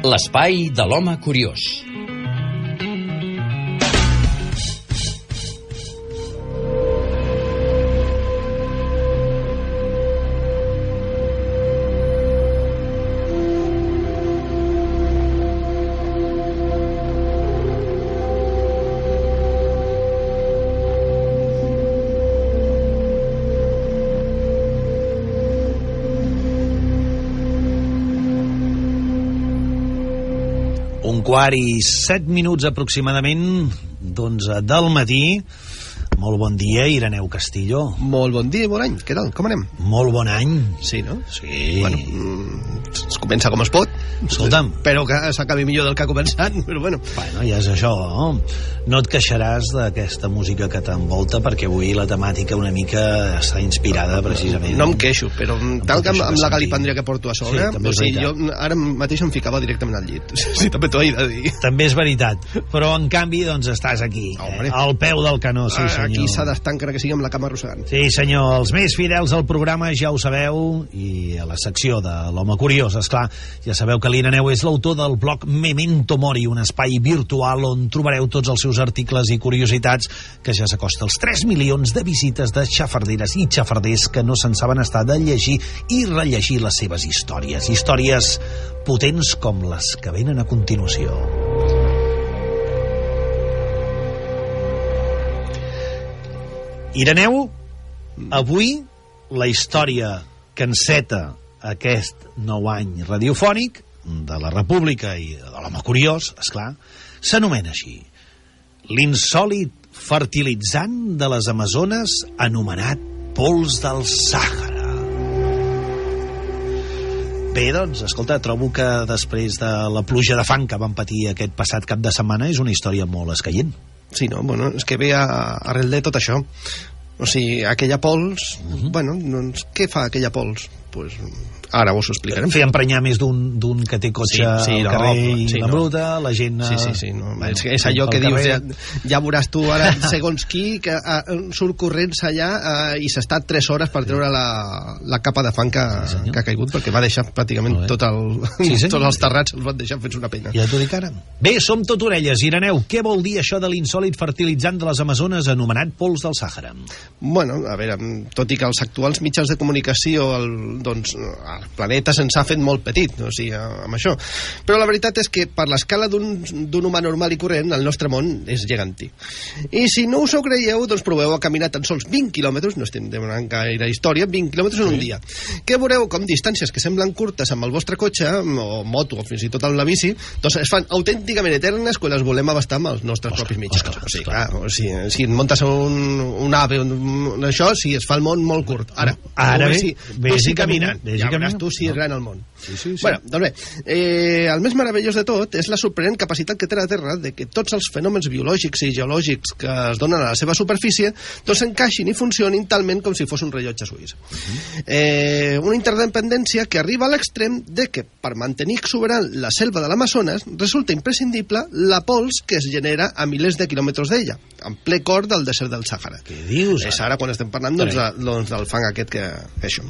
L'espai de l'home curiós. Un quart i set minuts aproximadament d'onze del matí. Molt bon dia, Ireneu Castillo. Molt bon dia i bon any. Què tal? Com anem? Molt bon any. Sí, no? Sí. Bueno, mm, es comença com es pot. Escolta'm. Espero que s'acabi millor del que ha començat, però bueno. Bueno, ja és això. No, no et queixaràs d'aquesta música que t'envolta perquè avui la temàtica una mica està inspirada precisament. No em queixo, però tal que amb, amb la galipàndria que porto a sobre, Sí, o sigui, jo ara mateix em ficava directament al llit. Sí, també t'ho he de dir. També és veritat. Però, en canvi, doncs estàs aquí, eh? Al peu del canó, sí Ah, senyor. Aquí s'ha d'estar encara que sigui amb la cama arrossegant. Sí, senyor, els més fidels al programa ja ho sabeu, i a la secció de l'home curiós, és clar, ja sabeu que l'Ireneu és l'autor del blog Memento Mori, un espai virtual on trobareu tots els seus articles i curiositats, que ja s'acosta als 3 milions de visites de xafarderes i xafarders que no se'n saben estar de llegir i rellegir les seves històries. Històries potents com les que venen a continuació. Ireneu, avui la història que enceta aquest nou any radiofònic de la República i de l'home curiós, és clar, s'anomena així. L'insòlid fertilitzant de les Amazones anomenat pols del Sàhara. Bé, doncs, escolta, trobo que després de la pluja de fang que van patir aquest passat cap de setmana és una història molt escaient. Sí, no? Bueno, és que ve a, arrel de tot això. O sigui, aquella pols... Mhm. Bueno, doncs, què fa aquella pols? Pues, ara us ho explicarem. Fer emprenyar més d'un d'un que té cotxe Sí, sí, al no, carrer i sí, la no. bruta, la gent... Sí, sí, eh, sí, no. bueno, és, és allò al que dius, carrer. ja, ja veuràs tu ara, segons qui, que uh, surt corrents allà uh, i s'ha estat 3 hores per treure la, la capa de fang que, Sí, que ha caigut, perquè va deixar pràcticament tot el, Sí, senyor. tots els terrats els van deixar fets una pena. Ja t'ho dic ara. Bé, som tot orelles. Ireneu, què vol dir això de l'insòlid fertilitzant de les Amazones anomenat pols del Sàhara? Bueno, a veure, tot i que els actuals mitjans de comunicació, el, doncs, el planeta se'ns ha fet molt petit, o sigui, amb això. Però la veritat és que per l'escala d'un d'un humà normal i corrent, el nostre món és gegantí. I si no us ho creieu, doncs proveu a caminar tan sols 20 quilòmetres, no estem demanant gaire història, 20 quilòmetres en un dia. Que veureu com distàncies que semblen curtes amb el vostre cotxe, o moto, o fins i tot amb la bici, doncs es fan autènticament eternes quan les volem abastar amb els nostres Ostres, propis mitjans. ostres, o sigui, clar. o sigui, si et muntes un, un ave, un, un, això, sí, es fa el món molt curt. Ara, Ara bé, si, vés i caminant, i ja veuràs tu si és gran el món. Sí, sí, sí. Bueno, doncs bé, eh, el més meravellós de tot és la sorprenent capacitat que té la Terra de que tots els fenòmens biològics i geològics que es donen a la seva superfície doncs s'encaixin i funcionin talment com si fos un rellotge suís. eh, una interdependència que arriba a l'extrem de que per mantenir exuberant la selva de l'Amazones resulta imprescindible la pols que es genera a milers de quilòmetres d'ella, en ple cor del desert del Sàhara. Què dius? És ara quan estem parlant doncs, de, doncs, del fang aquest que... Això.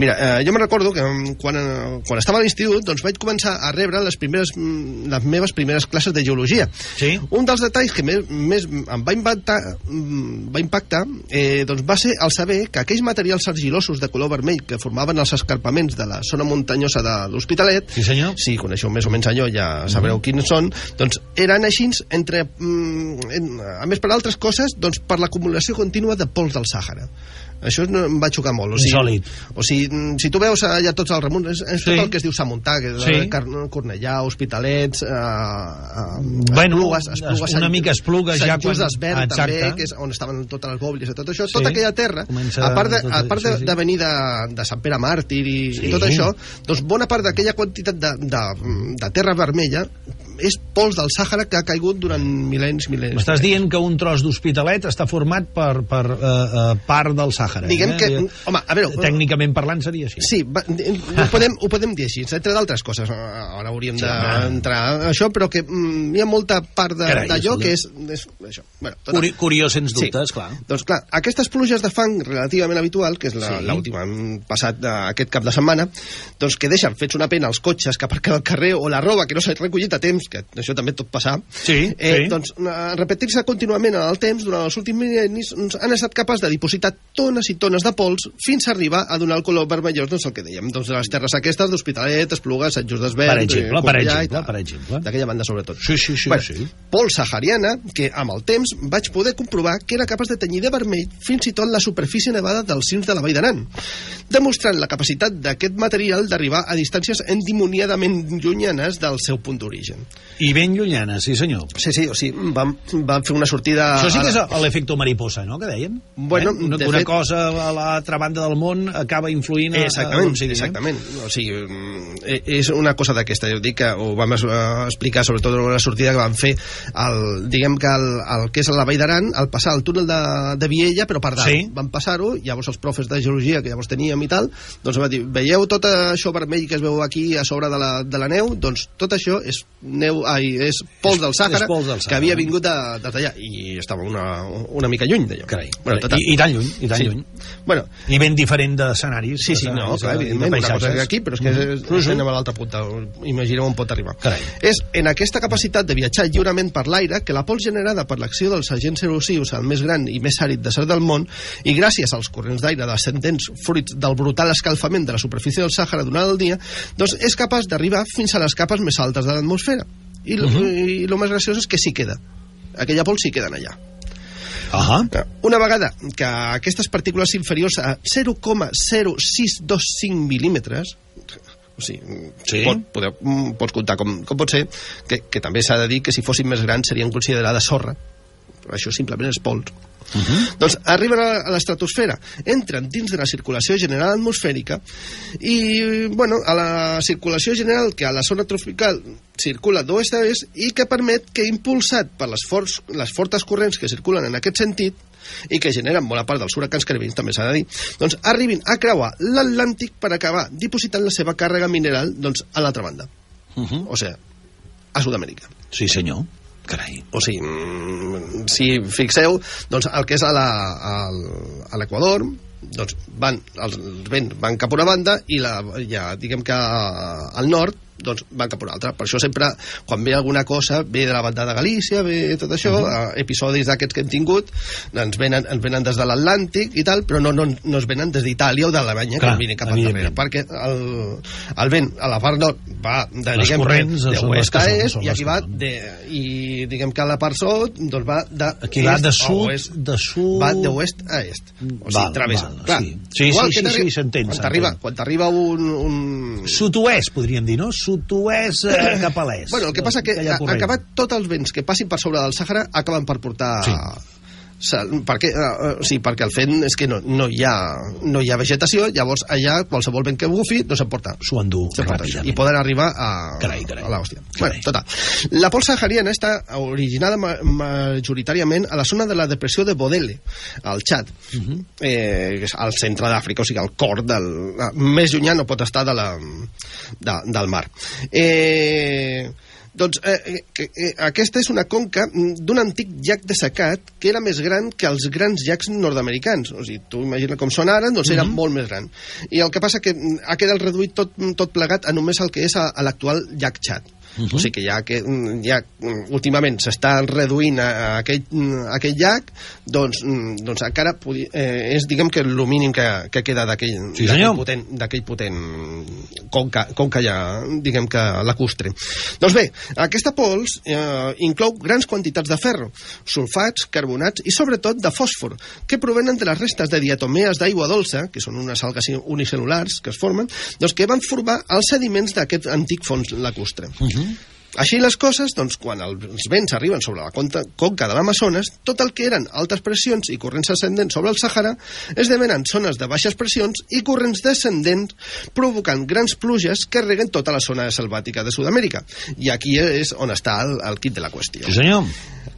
Mira, eh, jo me recordo que mm, quan, eh, quan estava a l'institut doncs, vaig començar a rebre les, primeres, mm, les meves primeres classes de geologia. Sí? Un dels detalls que més, més em va impactar, mm, va impactar eh, doncs va ser el saber que aquells materials argilosos de color vermell que formaven els escarpaments de la zona muntanyosa de l'Hospitalet Sí, senyor. si coneixeu més o menys allò ja sabreu quins són doncs eren així entre mm, en, a més per altres coses doncs per l'acumulació contínua de pols del Sàhara això no, em va xocar molt o sigui, Insòlit. o sigui, mm, si tu veus allà tots els remunts és, és Sí. tot el que es diu Samuntà que és Sí. sí. Car Cornellà, Hospitalets eh, eh, Bueno, Esplugues, Esplugues, una Sant- mica Esplugues Sant ja Just quan- d'Esvern Exacte. també que és on estaven totes les bòblies i tot això, Sí. tota aquella terra Comença a part de, a part de, sí, sí. de venir de, de Sant Pere Màrtir i, Sí. i tot això, doncs bona part d'aquella quantitat de, de, de terra vermella és pols del Sàhara que ha caigut durant mil·lennis, mil·lennis. M'estàs dient que un tros d'Hospitalet està format per, per uh, uh, part del Sàhara. Diguem eh? que, home, a veure... Tècnicament parlant seria així. Sí, va, ho, podem, ho podem dir així, entre d'altres coses. Ara hauríem Sí, d'entrar a això, però que mm, hi ha molta part d'allò que és... és això. Bueno, total. Curi curiós, sens Sí. dubte, esclar. Doncs clar, aquestes pluges de fang relativament habitual, que és la- Sí. l'última sí. passat eh, aquest cap de setmana, doncs que deixen fets una pena els cotxes que aparquen al carrer o la roba que no s'ha recollit a temps, que això també tot passar, Sí, eh, sí. doncs eh, repetir-se contínuament en el temps durant els últims mil·lennis doncs, han estat capaços de dipositar tones i tones de pols fins a arribar a donar el color vermellós, doncs el que dèiem, doncs de les terres aquestes d'Hospitalet, Esplugues, Sant Just d'Esvern... Per exemple, eh, per exemple, per exemple. D'aquella banda, sobretot. Sí, sí, sí, bueno, sí. pols sahariana que amb el temps vaig poder comprovar que era capaç de tenyir de vermell fins i tot la superfície nevada dels cims de la Vall d'Aran, demostrant la capacitat d'aquest material d'arribar a distàncies endimoniadament llunyanes del seu punt d'origen. I ben llunyana, sí senyor. Sí, sí, o sigui, vam, vam fer una sortida... Això sí que és a la- l'efecte mariposa, no?, que dèiem. Bueno, eh? una, de una fet- cosa a l'altra banda del món acaba influint a, a Exactament, on sigui, eh? exactament. O sigui, mm, eh, és una cosa d'aquesta. Jo dic que ho vam eh, explicar sobretot en una sortida que vam fer el, diguem que el, el que és la Vall d'Aran, al passar el túnel de, de Viella, però per dalt. Sí. Vam passar-ho, llavors els profes de geologia que llavors teníem i tal, doncs va dir, veieu tot això vermell que es veu aquí a sobre de la, de la neu? Doncs tot això és neu, ai, és pols del Sàhara, és pols del que havia vingut de, des d'allà i estava una, una mica lluny d'allò. Carai, Bueno, total. I, i tan lluny, i tan Sí. lluny. Bueno, I ben diferent d'escenaris. Sí, sí, no, clar, de- evidentment, de una cosa aquí, però és que Mhm. és, Sí, sí. anem a l'altra punta, imagineu on pot arribar. Carai. És en aquesta capacitat de viatjar lliurement per l'aire que la pols generada per l'acció dels agents erosius, el més gran i més àrid desert del món, i gràcies als corrents d'aire descendents fruits del brutal escalfament de la superfície del Sàhara durant el dia, doncs és capaç d'arribar fins a les capes més altes de l'atmosfera. I, uh -huh. i el més graciós és que sí queda. Aquella pols sí queden allà. Ahà. Una vegada que aquestes partícules inferiors a 0,0625 mil·límetres o sigui, Sí. pot, podeu, mm, pots comptar com, com pot ser que, que també s'ha de dir que si fossin més grans serien considerades sorra això simplement és pols uh -huh. doncs arriben a, l'estratosfera entren dins de la circulació general atmosfèrica i bueno, a la circulació general que a la zona tropical circula d'oest a est i que permet que impulsat per les, forts, les fortes corrents que circulen en aquest sentit i que generen bona part dels huracans caribins, també s'ha de dir, doncs arribin a creuar l'Atlàntic per acabar dipositant la seva càrrega mineral doncs, a l'altra banda, Uh -huh. o sigui, a Sud-amèrica. Sí, senyor. Carai. O sigui, mm, si fixeu, doncs el que és a l'Equador, doncs van, els vents van cap a una banda i la, ja diguem que al nord doncs van cap a una altra. Per això sempre, quan ve alguna cosa, ve de la banda de Galícia, ve tot això, uh -huh. episodis d'aquests que hem tingut, ens venen, ens venen des de l'Atlàntic i tal, però no, no, no es venen des d'Itàlia o d'Alemanya, que vinen cap al darrere, perquè el, el vent a la part nord va de, Les diguem, corrents de oest que a est, i aquí que va de, i diguem que a la part sud doncs va de Aquí va de a sud, oest. de sud... va d'oest a est o sigui, Val, travessa Clar, sí. Sí, igual sí, que sí, sí, s'entén, quan t'arriba un, un... Sud-oest, podríem dir, no? Sud-oest eh, cap a l'est. Bueno, el que passa que corrent. acabat tots els vents que passin per sobre del Sàhara acaben per portar Sí. Perquè, uh, sí, perquè el fent és que no, no, hi ha, no hi ha vegetació, llavors allà qualsevol vent que bufi no s'emporta. S'ho endú ràpidament. I poden arribar a, Carai, carai. a l'hòstia. Bueno, total. La pols sahariana està originada ma majoritàriament a la zona de la depressió de Bodele, al Txad, uh Mhm. -huh. eh, que és al centre d'Àfrica, o sigui, al cor del... Més llunyà no pot estar de la, de, del mar. Eh, doncs eh, eh, eh, aquesta és una conca mm, d'un antic llac dessecat que era més gran que els grans llacs nord-americans. O sigui, tu imagina com són ara, doncs era Mhm. molt més gran. I el que passa que mm, ha quedat reduït tot, tot plegat a només el que és a, a l'actual llac Txad. Mhm. O sigui que ja, que, mm, ja mm, últimament s'està reduint a, a, aquell, mm, a aquell llac, doncs, doncs encara podi, eh, és, diguem que el mínim que, que queda d'aquell Sí, potent, potent conca, conca ja, diguem que lacustre. Doncs bé, aquesta pols eh, inclou grans quantitats de ferro, sulfats, carbonats i sobretot de fòsfor, que provenen de les restes de diatomees d'aigua dolça, que són unes algues unicel·lulars que es formen, doncs que van formar els sediments d'aquest antic fons lacustre. Així les coses, doncs, quan els vents arriben sobre la conca, conca de l'Amazones, tot el que eren altes pressions i corrents ascendents sobre el Sàhara esdevenen zones de baixes pressions i corrents descendents provocant grans pluges que reguen tota la zona selvàtica de Sud-amèrica. I aquí és on està el, el kit de la qüestió. Sí, senyor.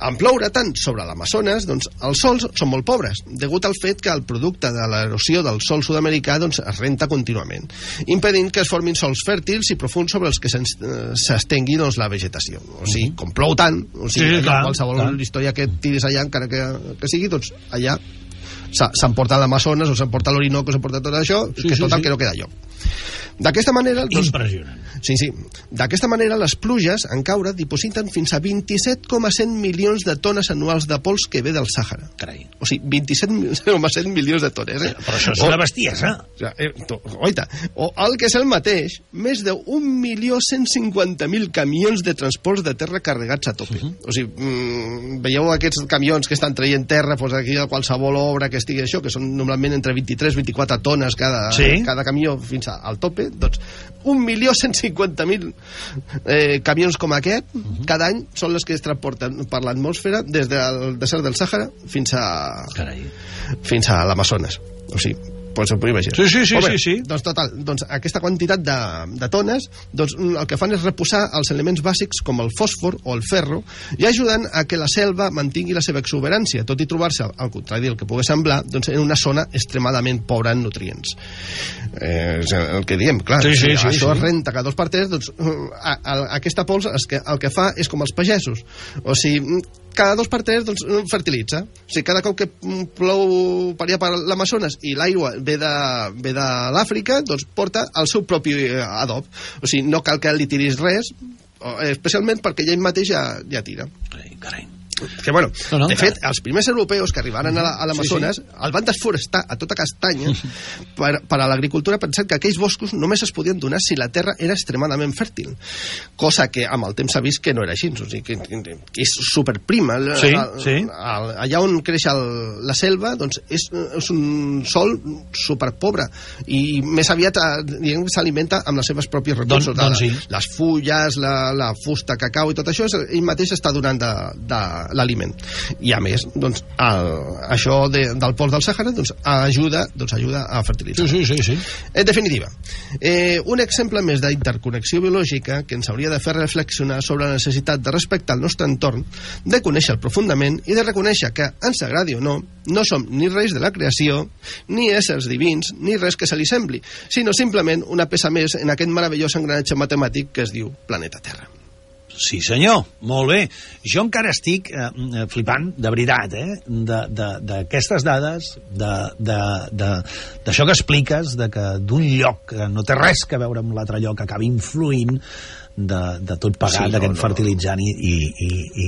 En ploure tant sobre l'Amazones, doncs, els sols són molt pobres, degut al fet que el producte de l'erosió del sol sud-americà doncs, es renta contínuament, impedint que es formin sols fèrtils i profuns sobre els que s'estengui doncs, la vegetació. O sigui, com plou tant, o sigui, Sí, clar, qualsevol clar. història que tiris allà, encara que, que sigui, doncs allà s'ha- s'emporta l'Amazones o s'emporta l'Orinoco, s'emporta tot això, Sí, que sí, tot el sí. que no queda lloc. D'aquesta manera... Doncs, Impressionant. Sí, sí. D'aquesta manera, les pluges, en caure, dipositen fins a 27,100 milions de tones anuals de pols que ve del Sàhara. Carai. O sigui, 27,1 milions de tones, eh? Però això és O- una bestiesa. eh, oita, o el que és el mateix, més de 1.150.000 camions de transports de terra carregats a tope. Mhm. O sigui, mm, veieu aquests camions que estan traient terra doncs aquí a qualsevol obra que estigui això, que són normalment entre 23 i 24 tones cada, Sí. cada camió fins al tope, doncs 1.150.000 eh, camions com aquest Mhm. cada any són les que es transporten per l'atmosfera des del desert del Sàhara fins a, Carai. fins a l'Amazones. O sigui, doncs ho podeu imaginar. Sí, sí, sí, bé, sí, sí. Doncs total, doncs aquesta quantitat de, de tones, doncs mm, el que fan és reposar els elements bàsics com el fòsfor o el ferro i ajuden a que la selva mantingui la seva exuberància, tot i trobar-se, al contrari del que pugui semblar, doncs en una zona extremadament pobra en nutrients. Eh, és el que diem, clar, Sí, sí, sí, això sí. es renta cada dos per tres, doncs mm, a, a, aquesta pols es que, el que fa és com els pagesos. O sigui, mm, cada dos per tres doncs, fertilitza. O sigui, cada cop que mm, plou per allà per l'Amazones i l'aigua ve de, ve de l'Àfrica, doncs porta el seu propi eh, adob. O sigui, no cal que li tiris res, eh, especialment perquè ell mateix ja, ja tira. Carai, carai. Que, bueno, No, no, de fet, els primers europeus que arribaren a la- a l'Amazones el van desforestar a tota castanya per, per a l'agricultura pensant que aquells boscos només es podien donar si la terra era extremadament fèrtil, cosa que amb el temps s'ha vist que no era així, o sigui, que, que, que és superprima. El- Sí, el- sí. el- allà on creix el, la selva doncs és, és un sol superpobre i més aviat eh, s'alimenta amb les seves pròpies recursos, Doncs- doncs sí. les fulles, la, la fusta, cacau i tot això, és- ell mateix està donant de, de l'aliment. I a més, doncs, el, això de, del pols del Sàhara doncs, ajuda, doncs, ajuda a fertilitzar. Sí, sí, sí, sí. En definitiva, eh, un exemple més d'interconnexió biològica que ens hauria de fer reflexionar sobre la necessitat de respectar el nostre entorn, de conèixer-lo profundament i de reconèixer que, ens agradi o no, no som ni reis de la creació, ni éssers divins, ni res que se li sembli, sinó simplement una peça més en aquest meravellós engranatge matemàtic que es diu planeta Terra. Sí, senyor, molt bé. Jo encara estic eh, eh, flipant, de veritat, eh, de- de- d'aquestes dades, de- de- de- d'això que expliques, de que d'un lloc que no té res que veure amb l'altre lloc acabi influint de, de tot pagat, Sí, no, d'aquest no. fertilitzant i, i, i, i,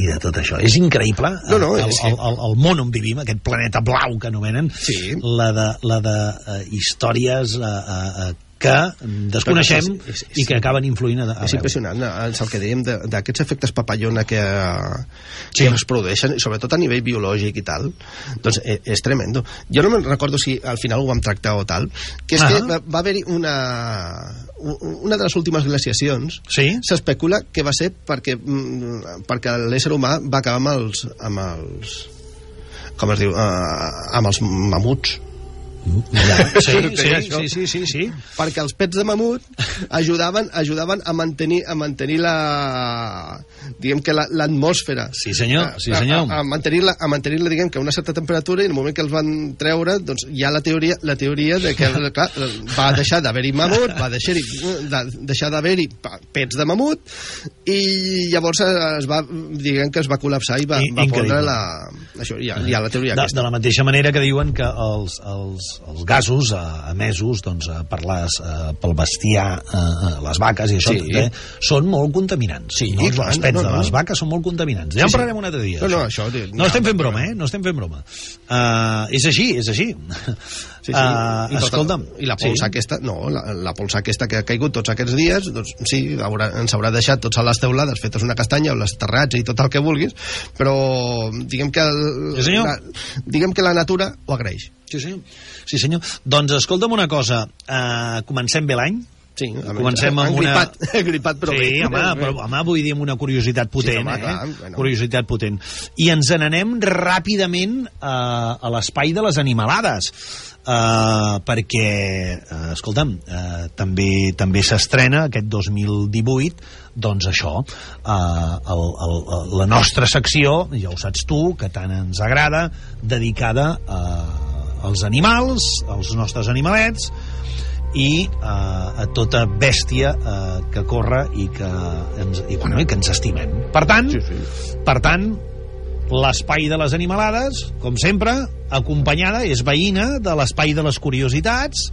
i de tot això. És increïble No, no, el, és que- el, el, el món on vivim, aquest planeta blau que anomenen, Sí. la de, la de uh, històries uh, uh, que desconeixem és- és- és- i que acaben influint a, a és impressionant, eh, és el que dèiem de- d'aquests efectes papallona que, Sí. que es produeixen, sobretot a nivell biològic i tal, doncs eh, és tremendo. Jo no me'n recordo si al final ho vam tractar o tal, que és Ah. que va, va haver-hi una, una de les últimes glaciacions Sí? s'especula que va ser perquè, mm, perquè l'ésser humà va acabar amb els, amb els com es diu, uh, amb els mamuts. Sí, sí, sí, sí, sí, sí. perquè els pets de mamut ajudaven ajudaven a mantenir a mantenir la diguem que la- l'atmosfera Sí, senyor, a, sí, senyor. a, a mantenir-la a mantenir-la diguem que a una certa temperatura i en el moment que els van treure doncs hi ha la teoria la teoria de que clar, va deixar d'haver-hi mamut va deixar-hi de, deixar d'haver-hi pets de mamut i llavors es va diguem que es va col·lapsar i va, I- va increïble. pondre la, això, hi ha, hi ha la teoria De, aquesta de la mateixa manera que diuen que els, els, els gasos eh, emesos doncs, eh, per les, eh, pel bestiar, eh, eh, les vaques i això, Sí. eh, són molt contaminants. Sí, no? clar, els pets no, de no. les vaques són molt contaminants. Ja Sí, en sí. parlarem un altre dia. No, no, això. això- No estem fent broma, eh? No estem fent broma. Uh, és així, és així. Sí, sí. Uh, I tota- escolta'm. I la polsa sí. aquesta, no, la, la polsa aquesta que ha caigut tots aquests dies, doncs sí, haurà, ens haurà deixat tots a les teulades fetes una castanya o les terrats i tot el que vulguis, però diguem que, el, Sí, senyor. la, diguem que la natura ho agraeix. Sí, senyor. Sí, senyor. Doncs escolta'm una cosa. Uh, comencem bé l'any? Sí, Comencem amb una... Gripat, però sí, bé. home, però, home, vull dir amb una curiositat potent, home, eh? clar, bueno. Curiositat potent. I ens n'anem ràpidament a, a l'espai de les animalades. Uh, perquè, uh, escolta'm, uh, també també s'estrena aquest 2018 doncs això, uh, el, el, el, la nostra secció, ja ho saps tu, que tant ens agrada, dedicada a, als animals, als nostres animalets, i uh, a tota bèstia uh, que corre i que ens, i, bueno, i que ens estimem. Per tant, Sí, sí. per tant, l'espai de les animalades, com sempre, acompanyada, és veïna de l'espai de les curiositats.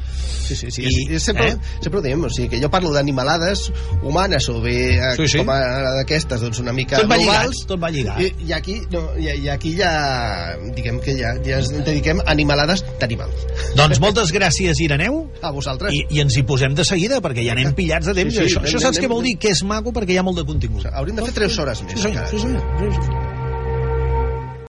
Sí, sí, sí. I, és, sempre, eh? eh? sempre ho diem, o sigui, que jo parlo d'animalades humanes o bé eh, Sí, sí. com a d'aquestes, doncs una mica Tot va lligat, globals. tot va lligat. I, i, aquí, no, i, i aquí ja, diguem que ja, ja ens dediquem a animalades d'animals. Doncs moltes gràcies, Ireneu, A vosaltres. i, i ens hi posem de seguida, perquè ja anem pillats de temps. Sí, sí, això, anem, això saps anem, què vol dir? Que és maco perquè hi ha molt de contingut. Hauríem de fer 3 hores més. Sí, senyor, encara. sí, senyor, sí, senyor.